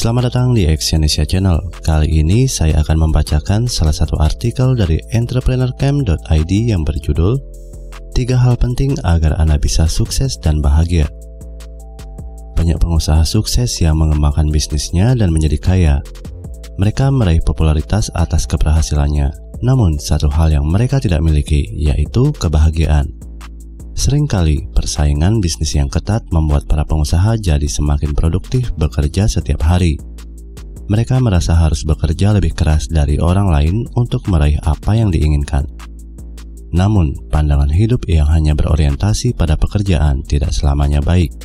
Selamat datang di Exyonesia Channel. Kali ini saya akan membacakan salah satu artikel dari entrepreneurcamp.id yang berjudul Tiga hal penting agar Anda bisa sukses dan bahagia. Banyak pengusaha sukses yang mengembangkan bisnisnya dan menjadi kaya. Mereka meraih popularitas atas keberhasilannya. Namun, satu hal yang mereka tidak miliki, yaitu kebahagiaan. Seringkali persaingan bisnis yang ketat membuat para pengusaha jadi semakin produktif bekerja setiap hari. Mereka merasa harus bekerja lebih keras dari orang lain untuk meraih apa yang diinginkan. Namun, pandangan hidup yang hanya berorientasi pada pekerjaan tidak selamanya baik.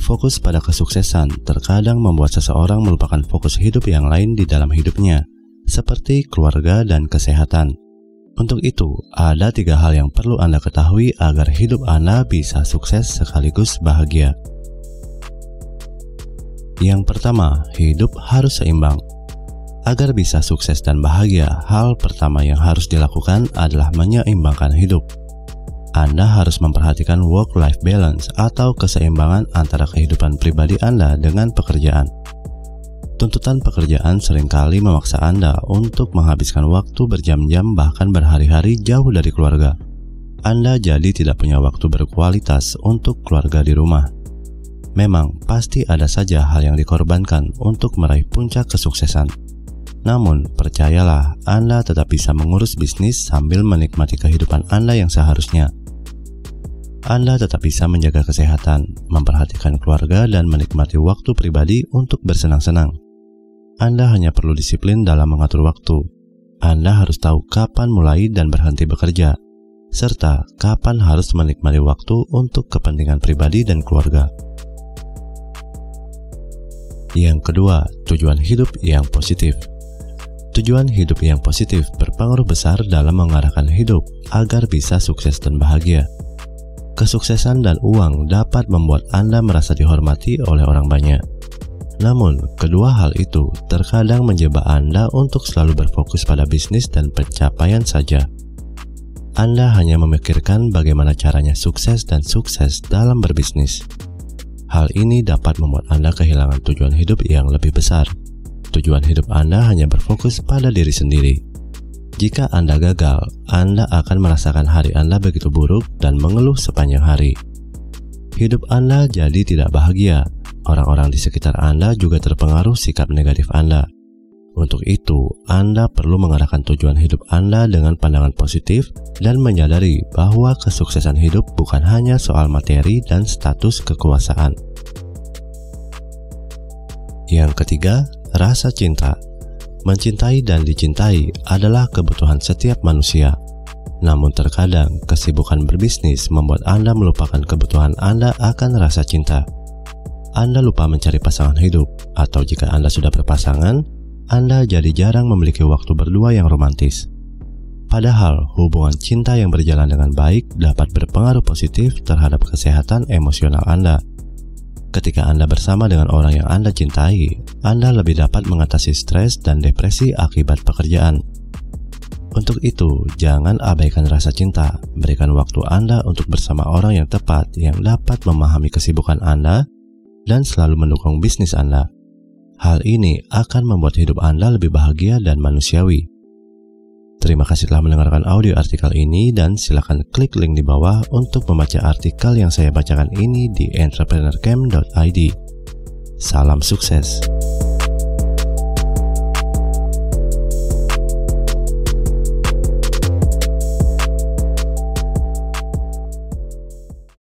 Fokus pada kesuksesan terkadang membuat seseorang melupakan fokus hidup yang lain di dalam hidupnya, seperti keluarga dan kesehatan. Untuk itu, ada tiga hal yang perlu Anda ketahui agar hidup Anda bisa sukses sekaligus bahagia. Yang pertama, hidup harus seimbang. Agar bisa sukses dan bahagia, hal pertama yang harus dilakukan adalah menyeimbangkan hidup. Anda harus memperhatikan work-life balance atau keseimbangan antara kehidupan pribadi Anda dengan pekerjaan. Tuntutan pekerjaan sering kali memaksa Anda untuk menghabiskan waktu berjam-jam bahkan berhari-hari jauh dari keluarga. Anda jadi tidak punya waktu berkualitas untuk keluarga di rumah. Memang pasti ada saja hal yang dikorbankan untuk meraih puncak kesuksesan. Namun, percayalah, Anda tetap bisa mengurus bisnis sambil menikmati kehidupan Anda yang seharusnya. Anda tetap bisa menjaga kesehatan, memperhatikan keluarga, dan menikmati waktu pribadi untuk bersenang-senang. Anda hanya perlu disiplin dalam mengatur waktu. Anda harus tahu kapan mulai dan berhenti bekerja, serta kapan harus menikmati waktu untuk kepentingan pribadi dan keluarga. Yang kedua, tujuan hidup yang positif. Tujuan hidup yang positif berpengaruh besar dalam mengarahkan hidup agar bisa sukses dan bahagia. Kesuksesan dan uang dapat membuat Anda merasa dihormati oleh orang banyak namun, kedua hal itu terkadang menjebak Anda untuk selalu berfokus pada bisnis dan pencapaian saja. Anda hanya memikirkan bagaimana caranya sukses dan sukses dalam berbisnis. Hal ini dapat membuat Anda kehilangan tujuan hidup yang lebih besar. Tujuan hidup Anda hanya berfokus pada diri sendiri. Jika Anda gagal, Anda akan merasakan hari Anda begitu buruk dan mengeluh sepanjang hari. Hidup Anda jadi tidak bahagia Orang-orang di sekitar Anda juga terpengaruh sikap negatif Anda. Untuk itu, Anda perlu mengarahkan tujuan hidup Anda dengan pandangan positif dan menyadari bahwa kesuksesan hidup bukan hanya soal materi dan status kekuasaan. Yang ketiga, rasa cinta. Mencintai dan dicintai adalah kebutuhan setiap manusia. Namun terkadang kesibukan berbisnis membuat Anda melupakan kebutuhan Anda akan rasa cinta. Anda lupa mencari pasangan hidup, atau jika Anda sudah berpasangan, Anda jadi jarang memiliki waktu berdua yang romantis. Padahal, hubungan cinta yang berjalan dengan baik dapat berpengaruh positif terhadap kesehatan emosional Anda. Ketika Anda bersama dengan orang yang Anda cintai, Anda lebih dapat mengatasi stres dan depresi akibat pekerjaan. Untuk itu, jangan abaikan rasa cinta. Berikan waktu Anda untuk bersama orang yang tepat yang dapat memahami kesibukan Anda dan selalu mendukung bisnis Anda. Hal ini akan membuat hidup Anda lebih bahagia dan manusiawi. Terima kasih telah mendengarkan audio artikel ini dan silakan klik link di bawah untuk membaca artikel yang saya bacakan ini di entrepreneurcamp.id. Salam sukses.